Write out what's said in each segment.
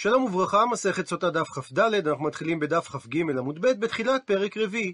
שלום וברכה, מסכת סוטה דף כ"ד, אנחנו מתחילים בדף כ"ג עמוד ב', בתחילת פרק רביעי.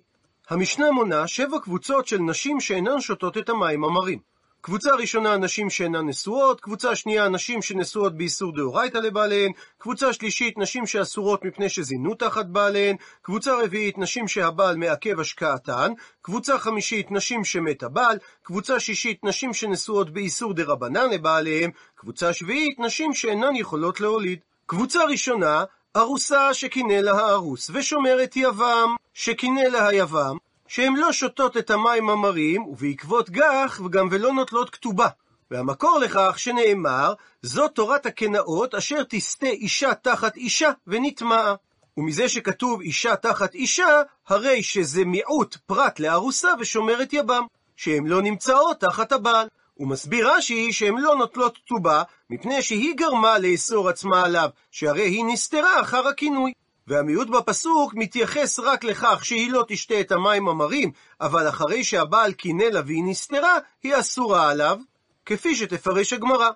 המשנה מונה שבע קבוצות של נשים שאינן שותות את המים המרים. קבוצה ראשונה, נשים שאינן נשואות, קבוצה שנייה, נשים שנשואות באיסור דאורייתא לבעליהן, קבוצה שלישית, נשים שאסורות מפני שזינו תחת בעליהן, קבוצה רביעית, נשים שהבעל מעכב השקעתן, קבוצה חמישית, נשים שמת הבעל, קבוצה שישית, נשים שנשואות באיסור דרבנן לבעליהם, קבוצה שביעית, נשים שאינן יכולות להוליד. קבוצה ראשונה, ארוסה שקינא לה הארוס, ושומרת יבם שקינא לה היבם, שהן לא שותות את המים המרים, ובעקבות גח וגם ולא נוטלות כתובה. והמקור לכך שנאמר, זו תורת הקנאות אשר תסטה אישה תחת אישה ונטמעה. ומזה שכתוב אישה תחת אישה, הרי שזה מיעוט פרט לארוסה ושומרת יבם, שהן לא נמצאות תחת הבעל. הוא מסביר רש"י שהן לא נוטלות כתובה, מפני שהיא גרמה לאסור עצמה עליו, שהרי היא נסתרה אחר הכינוי. והמיעוט בפסוק מתייחס רק לכך שהיא לא תשתה את המים המרים, אבל אחרי שהבעל קינא לה והיא נסתרה, היא אסורה עליו, כפי שתפרש הגמרא.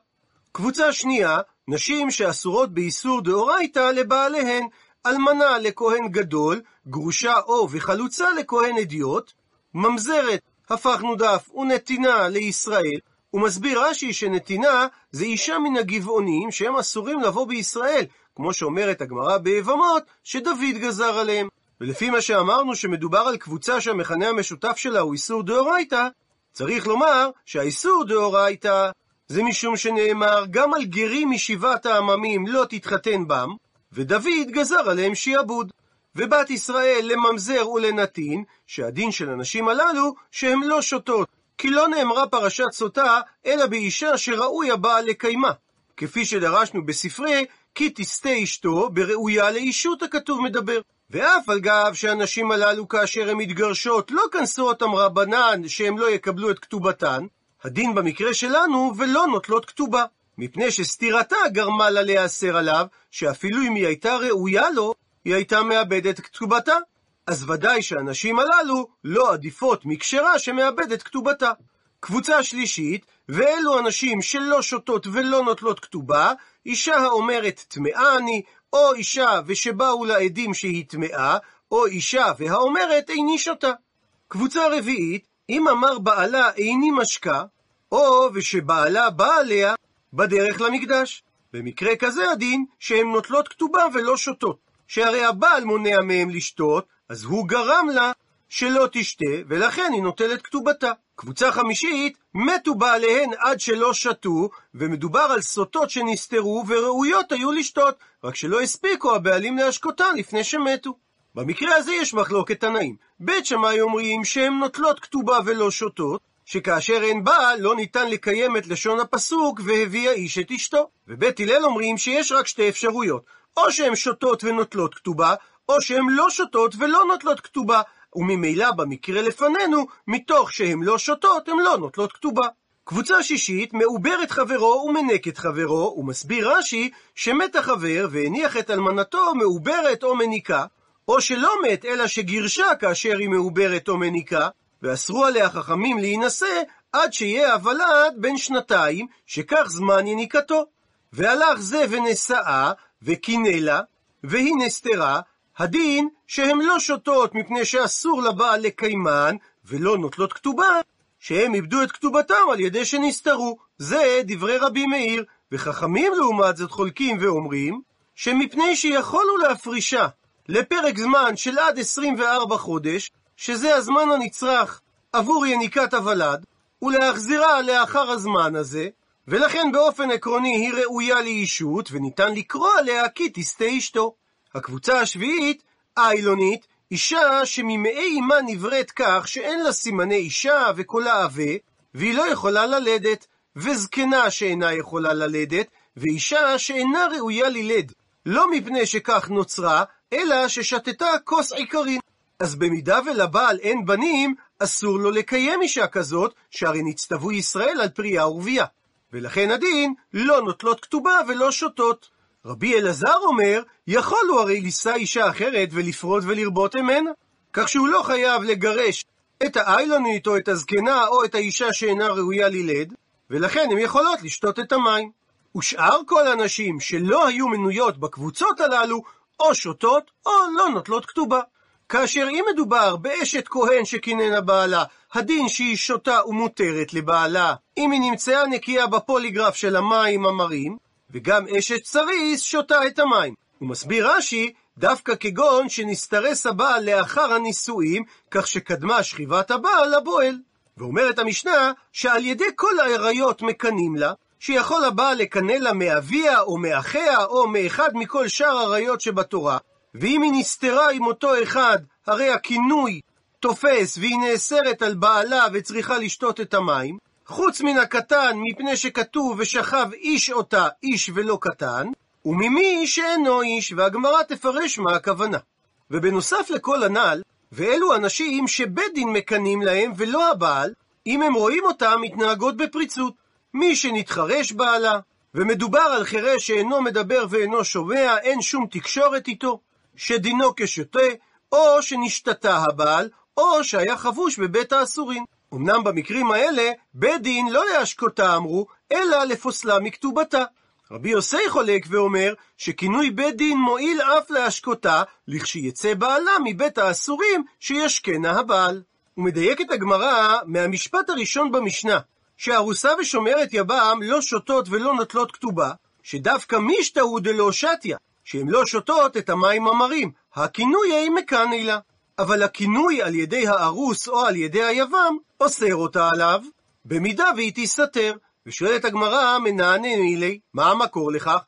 קבוצה שנייה, נשים שאסורות באיסור דאורייתא לבעליהן, אלמנה לכהן גדול, גרושה או וחלוצה לכהן אדיוט, ממזרת, הפכנו דף, ונתינה לישראל, הוא מסביר רש"י שנתינה זה אישה מן הגבעונים שהם אסורים לבוא בישראל, כמו שאומרת הגמרא ביבמות, שדוד גזר עליהם. ולפי מה שאמרנו שמדובר על קבוצה שהמכנה המשותף שלה הוא איסור דאורייתא, צריך לומר שהאיסור דאורייתא זה משום שנאמר גם על גרים משבעת העממים לא תתחתן בם, ודוד גזר עליהם שיעבוד. ובת ישראל לממזר ולנתין, שהדין של הנשים הללו שהן לא שותות, כי לא נאמרה פרשת סוטה, אלא באישה שראוי הבעל לקיימה. כפי שדרשנו בספרי, כי תסטה אשתו בראויה לאישות הכתוב מדבר. ואף על גב שהנשים הללו כאשר הן מתגרשות לא כנסו אותם רבנן שהם לא יקבלו את כתובתן, הדין במקרה שלנו ולא נוטלות כתובה. מפני שסתירתה גרמה לה להיאסר עליו, שאפילו אם היא הייתה ראויה לו, היא הייתה מאבדת כתובתה. אז ודאי שהנשים הללו לא עדיפות מקשרה שמאבדת כתובתה. קבוצה שלישית, ואלו הנשים שלא שותות ולא נוטלות כתובה, אישה האומרת טמאה אני, או אישה ושבאו לה עדים שהיא טמאה, או אישה והאומרת איני שותה. קבוצה רביעית, אם אמר בעלה איני משקה, או ושבעלה בא עליה בדרך למקדש. במקרה כזה הדין שהן נוטלות כתובה ולא שותות. שהרי הבעל מונע מהם לשתות, אז הוא גרם לה שלא תשתה, ולכן היא נוטלת כתובתה. קבוצה חמישית, מתו בעליהן עד שלא שתו, ומדובר על סוטות שנסתרו וראויות היו לשתות, רק שלא הספיקו הבעלים להשקותן לפני שמתו. במקרה הזה יש מחלוקת תנאים. בית שמאי אומרים שהן נוטלות כתובה ולא שותות, שכאשר אין בעל לא ניתן לקיים את לשון הפסוק והביא האיש את אשתו. ובית הלל אומרים שיש רק שתי אפשרויות, או שהן שותות ונוטלות כתובה, או שהן לא שותות ולא נוטלות כתובה, וממילא במקרה לפנינו, מתוך שהן לא שותות, הן לא נוטלות כתובה. קבוצה שישית, מעוברת חברו ומנק את חברו, ומסביר רש"י שמת החבר והניח את אלמנתו מעוברת או מניקה, או שלא מת אלא שגירשה כאשר היא מעוברת או מניקה, ואסרו עליה חכמים להינשא עד שיהיה הוולד בן שנתיים, שכך זמן יניקתו. והלך זה ונשאה, וקינא לה, והיא נסתרה, הדין שהן לא שותות מפני שאסור לבעל לקיימן, ולא נוטלות כתובה, שהם איבדו את כתובתם על ידי שנסתרו. זה דברי רבי מאיר, וחכמים לעומת זאת חולקים ואומרים, שמפני שיכולו להפרישה לפרק זמן של עד 24 חודש, שזה הזמן הנצרך עבור יניקת הוולד, ולהחזירה לאחר הזמן הזה, ולכן באופן עקרוני היא ראויה לאישות, וניתן לקרוא עליה כי תסטה אשתו. הקבוצה השביעית, איילונית, אישה שממעי אמה נבראת כך שאין לה סימני אישה וקולה עבה, והיא לא יכולה ללדת, וזקנה שאינה יכולה ללדת, ואישה שאינה ראויה ללד, לא מפני שכך נוצרה, אלא ששתתה כוס עיקרין. אז במידה ולבעל אין בנים, אסור לו לקיים אישה כזאת, שהרי נצטוו ישראל על פרייה ורבייה. ולכן הדין לא נוטלות כתובה ולא שותות. רבי אלעזר אומר, יכול הוא הרי לישא אישה אחרת ולפרוד ולרבות ממנה, כך שהוא לא חייב לגרש את האיילונית או את הזקנה או את האישה שאינה ראויה ללד, ולכן הן יכולות לשתות את המים. ושאר כל הנשים שלא היו מנויות בקבוצות הללו, או שותות או לא נוטלות כתובה. כאשר אם מדובר באשת כהן שקיננה בעלה, הדין שהיא שותה ומותרת לבעלה, אם היא נמצאה נקייה בפוליגרף של המים המרים, וגם אשת צריס שותה את המים. הוא מסביר רש"י, דווקא כגון שנסתרס הבעל לאחר הנישואים, כך שקדמה שכיבת הבעל לבועל. ואומרת המשנה, שעל ידי כל ההיריות מקנים לה, שיכול הבעל לקנא לה מאביה או מאחיה או מאחד מכל שאר עריות שבתורה, ואם היא נסתרה עם אותו אחד, הרי הכינוי תופס והיא נאסרת על בעלה וצריכה לשתות את המים, חוץ מן הקטן, מפני שכתוב ושכב איש אותה, איש ולא קטן, וממי שאינו איש, והגמרא תפרש מה הכוונה. ובנוסף לכל הנ"ל, ואלו אנשים שבית דין מקנאים להם ולא הבעל, אם הם רואים אותם מתנהגות בפריצות. מי שנתחרש בעלה, ומדובר על חירש שאינו מדבר ואינו שומע, אין שום תקשורת איתו, שדינו כשתה, או שנשתתה הבעל, או שהיה חבוש בבית האסורים. אמנם במקרים האלה, בית דין לא להשקותה אמרו, אלא לפוסלה מכתובתה. רבי יוסי חולק ואומר שכינוי בית דין מועיל אף להשקותה, לכשיצא בעלה מבית האסורים שישקנה הבעל. ומדייקת הגמרא מהמשפט הראשון במשנה, שארוסה ושומרת יבם לא שותות ולא נוטלות כתובה, שדווקא מישתאו דלא שתיה, שהן לא שותות את המים המרים, הכינוי היא מקנא לה. אבל הכינוי על ידי הארוס או על ידי היבם, אוסר אותה עליו, במידה והיא תסתתר. ושואלת הגמרא, מנענה מילי, מה המקור לכך?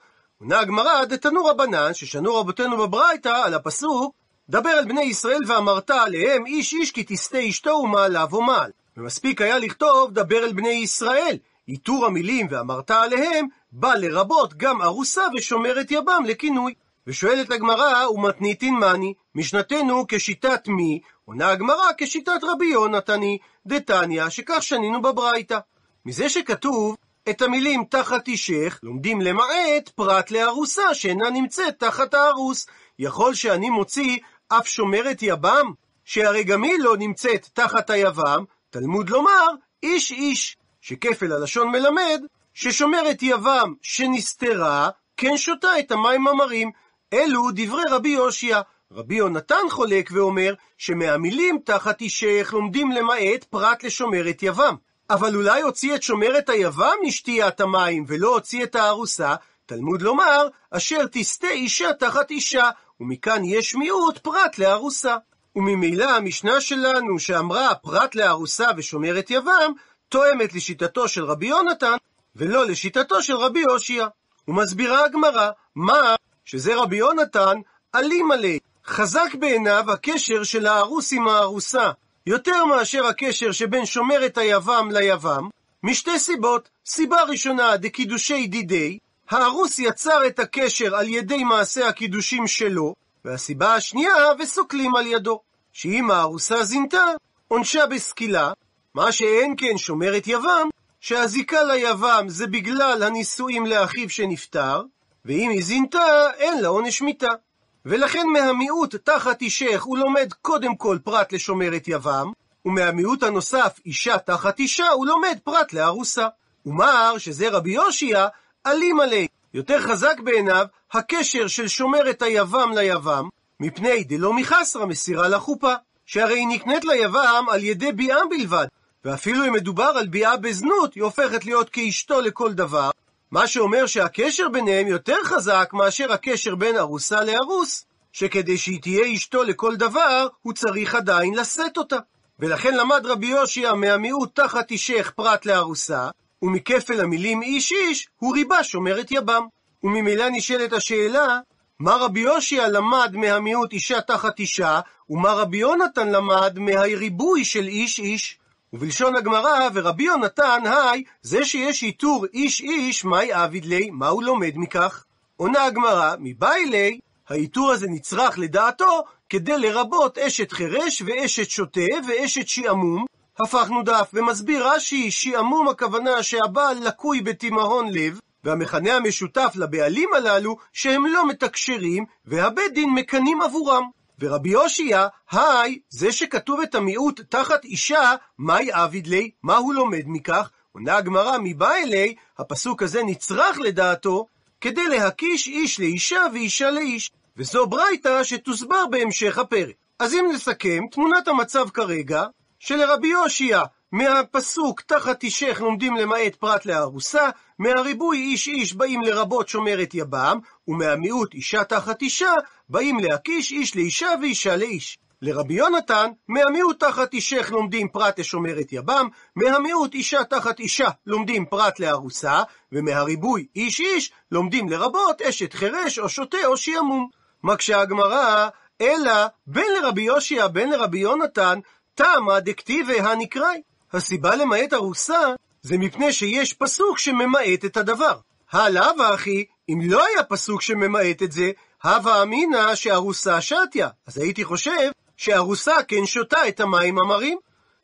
עונה הגמרא, דתנו רבנן, ששנו רבותינו בברייתא, על הפסוק, דבר אל בני ישראל ואמרת עליהם, איש איש כי תסטה אשתו ומעליו ומעל. ומספיק היה לכתוב, דבר אל בני ישראל. איתור המילים ואמרת עליהם, בא לרבות גם ארוסה ושומרת יבם לכינוי. ושואלת הגמרא, ומתניתין מאני, משנתנו כשיטת מי? עונה הגמרא כשיטת רבי יונתני, דתניא, שכך שנינו בברייתא. מזה שכתוב, את המילים תחת אישך, לומדים למעט פרט לארוסה שאינה נמצאת תחת הארוס. יכול שאני מוציא אף שומרת יבם, שהרי גם היא לא נמצאת תחת היבם, תלמוד לומר איש איש, שכפל הלשון מלמד ששומרת יבם שנסתרה, כן שותה את המים המרים. אלו דברי רבי יושיע. רבי יונתן חולק ואומר שמהמילים תחת אישך לומדים למעט פרט לשומרת יבם. אבל אולי הוציא את שומרת היבם משתיית המים ולא הוציא את הארוסה, תלמוד לומר, אשר תסטה אישה תחת אישה, ומכאן יש מיעוט פרט לארוסה. וממילא המשנה שלנו שאמרה פרט לארוסה ושומרת יבם, תואמת לשיטתו של רבי יונתן, ולא לשיטתו של רבי יושיע. ומסבירה הגמרא, מה שזה רבי יונתן, אלים עלי. חזק בעיניו הקשר של הארוס עם הארוסה, יותר מאשר הקשר שבין שומרת היבם ליבם, משתי סיבות. סיבה ראשונה, דקידושי דידי, הארוס יצר את הקשר על ידי מעשה הקידושים שלו, והסיבה השנייה, וסוקלים על ידו, שאם הארוסה זינתה, עונשה בסקילה, מה שאין כן שומרת יבם, שהזיקה ליבם זה בגלל הנישואים לאחיו שנפטר, ואם היא זינתה, אין לה עונש מיתה. ולכן מהמיעוט תחת אישך הוא לומד קודם כל פרט לשומרת יבם, ומהמיעוט הנוסף אישה תחת אישה הוא לומד פרט לארוסה. ומר שזה רבי יושיע, אלים עלי. יותר חזק בעיניו הקשר של שומרת היבם ליבם, מפני דלא מחסרה מסירה לחופה, שהרי היא נקנית ליבם על ידי ביאה בלבד, ואפילו אם מדובר על ביאה בזנות, היא הופכת להיות כאשתו לכל דבר, מה שאומר שהקשר ביניהם יותר חזק מאשר הקשר בין ארוסה לארוס, שכדי שהיא תהיה אשתו לכל דבר, הוא צריך עדיין לשאת אותה. ולכן למד רבי יושיע מהמיעוט תחת אישך פרט לארוסה, ומכפל המילים איש איש, הוא ריבה שומרת יבם. וממילא נשאלת השאלה, מה רבי יושיע למד מהמיעוט אישה תחת אישה, ומה רבי יונתן למד מהריבוי של איש איש? ובלשון הגמרא, ורבי יונתן, היי, זה שיש עיטור איש איש, מאי עביד לי, מה הוא לומד מכך? עונה הגמרא, מבאי לי, העיטור הזה נצרך לדעתו כדי לרבות אשת חירש ואשת שוטה ואשת שעמום. הפכנו דף ומסביר רש"י, שעמום הכוונה שהבעל לקוי בתימהון לב, והמכנה המשותף לבעלים הללו שהם לא מתקשרים, והבית דין מקנים עבורם. ורבי יושיע, היי, זה שכתוב את המיעוט תחת אישה, מהי עביד לי? מה הוא לומד מכך? עונה הגמרא מבא אלי, הפסוק הזה נצרך לדעתו, כדי להקיש איש לאישה ואישה לאיש. וזו ברייתא שתוסבר בהמשך הפרק. אז אם נסכם, תמונת המצב כרגע, שלרבי יושיע מהפסוק תחת אישך לומדים למעט פרט לארוסה, מהריבוי איש איש באים לרבות שומרת יבם, ומהמיעוט אישה תחת אישה באים להקיש איש לאישה ואישה לאיש. לרבי יונתן, מהמיעוט תחת אישך לומדים פרט לשומרת יבם, מהמיעוט אישה תחת אישה לומדים פרט לארוסה, ומהריבוי איש איש לומדים לרבות אשת חירש או שוטה או שימום. מקשה הגמרא, אלא בין לרבי יושיע בין לרבי יונתן, תמה דכתיבי הנקראי. הסיבה למעט ארוסה זה מפני שיש פסוק שממעט את הדבר. הלאו אחי, אם לא היה פסוק שממעט את זה, הווה אמינא שארוסה שתיה. אז הייתי חושב שארוסה כן שותה את המים המרים.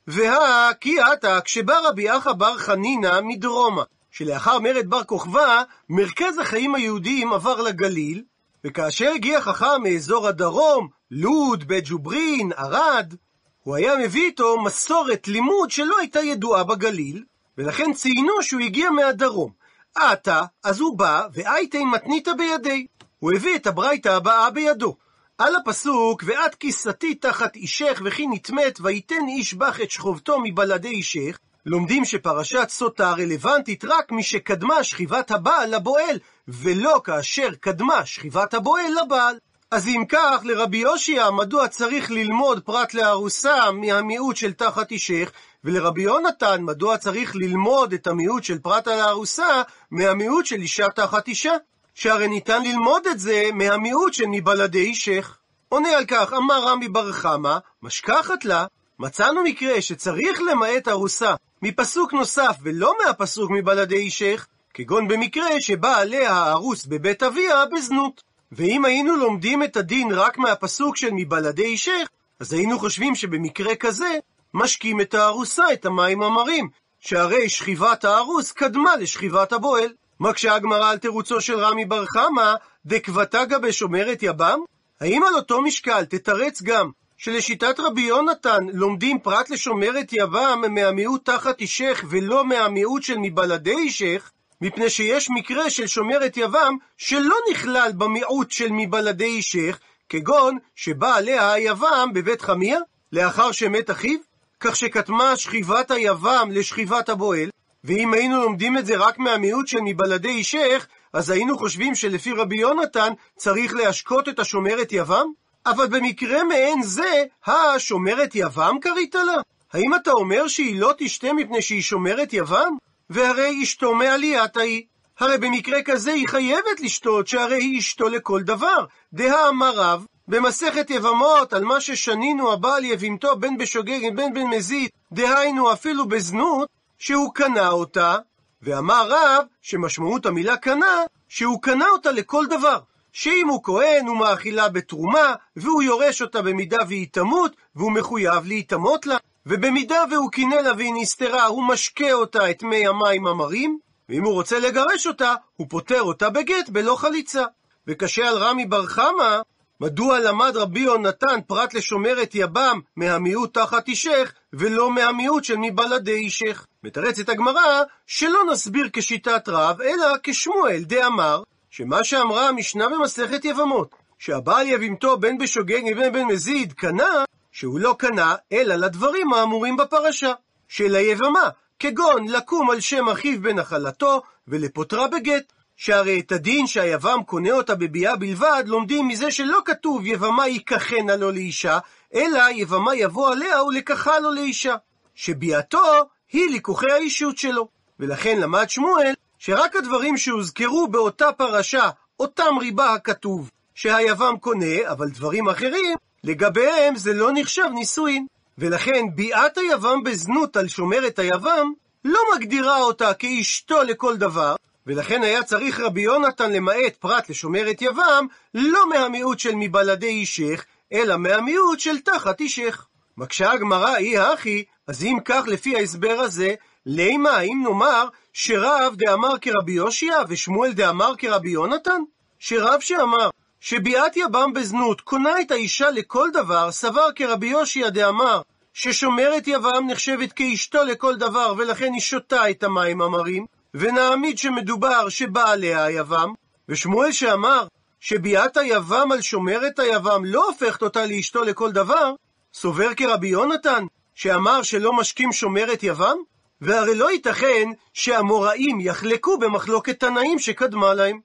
והא כי עתה כשבא רבי אחא בר חנינא מדרומה, שלאחר מרד בר כוכבא, מרכז החיים היהודיים עבר לגליל, וכאשר הגיע חכם מאזור הדרום, לוד, בית ג'וברין, ערד, הוא היה מביא איתו מסורת לימוד שלא הייתה ידועה בגליל, ולכן ציינו שהוא הגיע מהדרום. עתה, אז הוא בא, ואייתי מתניתא בידי. הוא הביא את הברייתא הבאה בידו. על הפסוק, ואת כיסתי תחת אישך וכי נטמאת, ויתן איש בך את שכבתו מבלעדי אישך, לומדים שפרשת סוטה רלוונטית רק משקדמה שכיבת הבעל לבועל, ולא כאשר קדמה שכיבת הבועל לבעל. אז אם כך, לרבי יושיע, מדוע צריך ללמוד פרט לארוסה מהמיעוט של תחת אישך, ולרבי יונתן, מדוע צריך ללמוד את המיעוט של פרט על הארוסה מהמיעוט של אישה תחת אישה? שהרי ניתן ללמוד את זה מהמיעוט של מבלעדי אישך. עונה על כך, אמר רמי בר חמא, משכחת לה, מצאנו מקרה שצריך למעט ארוסה מפסוק נוסף ולא מהפסוק מבלעדי אישך, כגון במקרה שבא עליה הארוס בבית אביה בזנות. ואם היינו לומדים את הדין רק מהפסוק של מבלעדי אישך, אז היינו חושבים שבמקרה כזה, משקים את הארוסה את המים המרים, שהרי שכיבת הארוס קדמה לשכיבת הבועל. מקשה הגמרא על תירוצו של רמי בר חמא, דקבתגה בשומרת יבם? האם על אותו משקל תתרץ גם שלשיטת רבי יונתן לומדים פרט לשומרת יבם מהמיעוט תחת אישך ולא מהמיעוט של מבלעדי אישך, מפני שיש מקרה של שומרת יבם שלא נכלל במיעוט של מבלעדי אישך, כגון שבא עליה היבם בבית חמיה, לאחר שמת אחיו, כך שקטמה שכיבת היבם לשכיבת הבועל, ואם היינו לומדים את זה רק מהמיעוט של מבלעדי אישך, אז היינו חושבים שלפי רבי יונתן צריך להשקות את השומרת יבם? אבל במקרה מעין זה, השומרת יבם קרית לה? האם אתה אומר שהיא לא תשתה מפני שהיא שומרת יבם? והרי אשתו מעלייתה היא. הרי במקרה כזה היא חייבת לשתות, שהרי היא אשתו לכל דבר. דהא אמר רב, במסכת יבמות, על מה ששנינו הבעל יבימתו בין בשוגג בין בן מזיד, דהיינו אפילו בזנות, שהוא קנה אותה, ואמר רב, שמשמעות המילה קנה, שהוא קנה אותה לכל דבר. שאם הוא כהן, הוא מאכילה בתרומה, והוא יורש אותה במידה והיא תמות, והוא מחויב להיטמות לה. ובמידה והוא קינא לה והיא נסתרה, הוא משקה אותה את מי המים המרים, ואם הוא רוצה לגרש אותה, הוא פוטר אותה בגט בלא חליצה. וקשה על רמי בר חמא, מדוע למד רבי יונתן פרט לשומרת יבם מהמיעוט תחת אישך, ולא מהמיעוט של מבלעדי אישך? מתרצת הגמרא, שלא נסביר כשיטת רב, אלא כשמואל דאמר, שמה שאמרה המשנה במסכת יבמות, שהבעל יבימתו בין בשוגג ובין בן מזיד קנה, שהוא לא קנה, אלא לדברים האמורים בפרשה, של היבמה, כגון לקום על שם אחיו בנחלתו, ולפוטרה בגט. שהרי את הדין שהיבם קונה אותה בביאה בלבד, לומדים מזה שלא כתוב יבמה ייקחנה לו לאישה, אלא יבמה יבוא עליה ולקחה לו לאישה. שביאתו היא ליכוכי האישות שלו. ולכן למד שמואל שרק הדברים שהוזכרו באותה פרשה, אותם ריבה הכתוב, שהיבם קונה, אבל דברים אחרים, לגביהם זה לא נחשב נישואין. ולכן ביאת היבם בזנות על שומרת היבם, לא מגדירה אותה כאשתו לכל דבר, ולכן היה צריך רבי יונתן למעט פרט לשומרת יבם, לא מהמיעוט של מבלעדי אישך, אלא מהמיעוט של תחת אישך. מקשה הגמרא אי הכי, אז אם כך לפי ההסבר הזה, לימה האם נאמר שרב דאמר כרבי יושיע ושמואל דאמר כרבי יונתן? שרב שאמר שביאת יבם בזנות קונה את האישה לכל דבר, סבר כרבי יושיע דאמר ששומרת יבם נחשבת כאשתו לכל דבר, ולכן היא שותה את המים המרים, ונעמיד שמדובר שבא עליה היבם, ושמואל שאמר שביאת היבם על שומרת היבם לא הופכת אותה לאשתו לכל דבר, סובר כרבי יונתן, שאמר שלא משקים שומרת יבם? והרי לא ייתכן שהמוראים יחלקו במחלוקת תנאים שקדמה להם.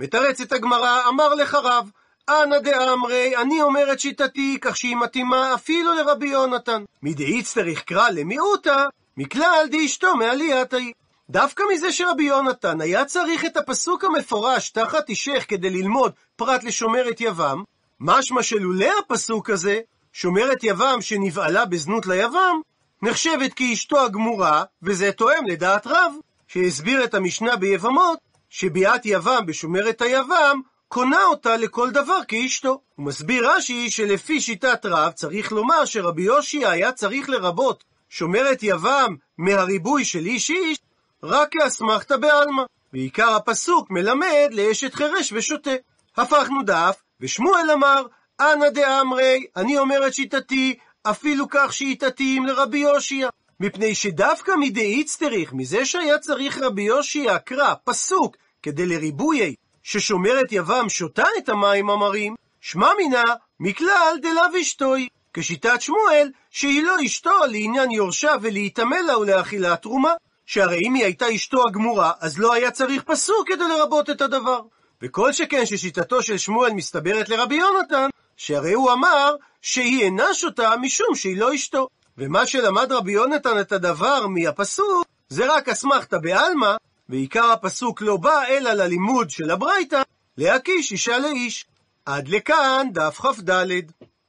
מתרצת הגמרא, אמר לך רב, אנא דאמרי, אני אומר את שיטתי, כך שהיא מתאימה אפילו לרבי יונתן. מדאיצטריך קרא למיעוטה, מכלל דאשתו מעלייתה היא. דווקא מזה שרבי יונתן היה צריך את הפסוק המפורש תחת אישך כדי ללמוד פרט לשומרת יבם, משמע שלולא הפסוק הזה, שומרת יבם שנבעלה בזנות ליבם, נחשבת כאשתו הגמורה, וזה תואם לדעת רב, שהסביר את המשנה ביבמות, שביאת יבם בשומרת היבם, קונה אותה לכל דבר כאשתו. הוא מסביר רש"י שלפי שיטת רב צריך לומר שרבי יושי היה צריך לרבות שומרת יבם מהריבוי של איש איש, רק כאסמכתא בעלמא. ועיקר הפסוק מלמד לאשת חירש ושוטה. הפכנו דף, ושמואל אמר, אנא דאמרי, אני אומר את שיטתי, אפילו כך שהיא תתאים לרבי יושיע. מפני שדווקא מדאיצטריך, מזה שהיה צריך רבי יושיע, קרא, פסוק, כדי לריבויי, ששומרת יבם שותה את המים המרים, שמע מינה, מכלל דלאו אשתוי. כשיטת שמואל, שהיא לא אשתו לעניין יורשה ולהיטמא לה ולאכילת תרומה. שהרי אם היא הייתה אשתו הגמורה, אז לא היה צריך פסוק כדי לרבות את הדבר. וכל שכן ששיטתו של שמואל מסתברת לרבי יונתן, שהרי הוא אמר שהיא אינה שותה משום שהיא לא אשתו. ומה שלמד רבי יונתן את הדבר מהפסוק, זה רק אסמכתא בעלמא, ועיקר הפסוק לא בא אלא ללימוד של הברייתא, להקיש אישה לאיש. עד לכאן דף כ"ד.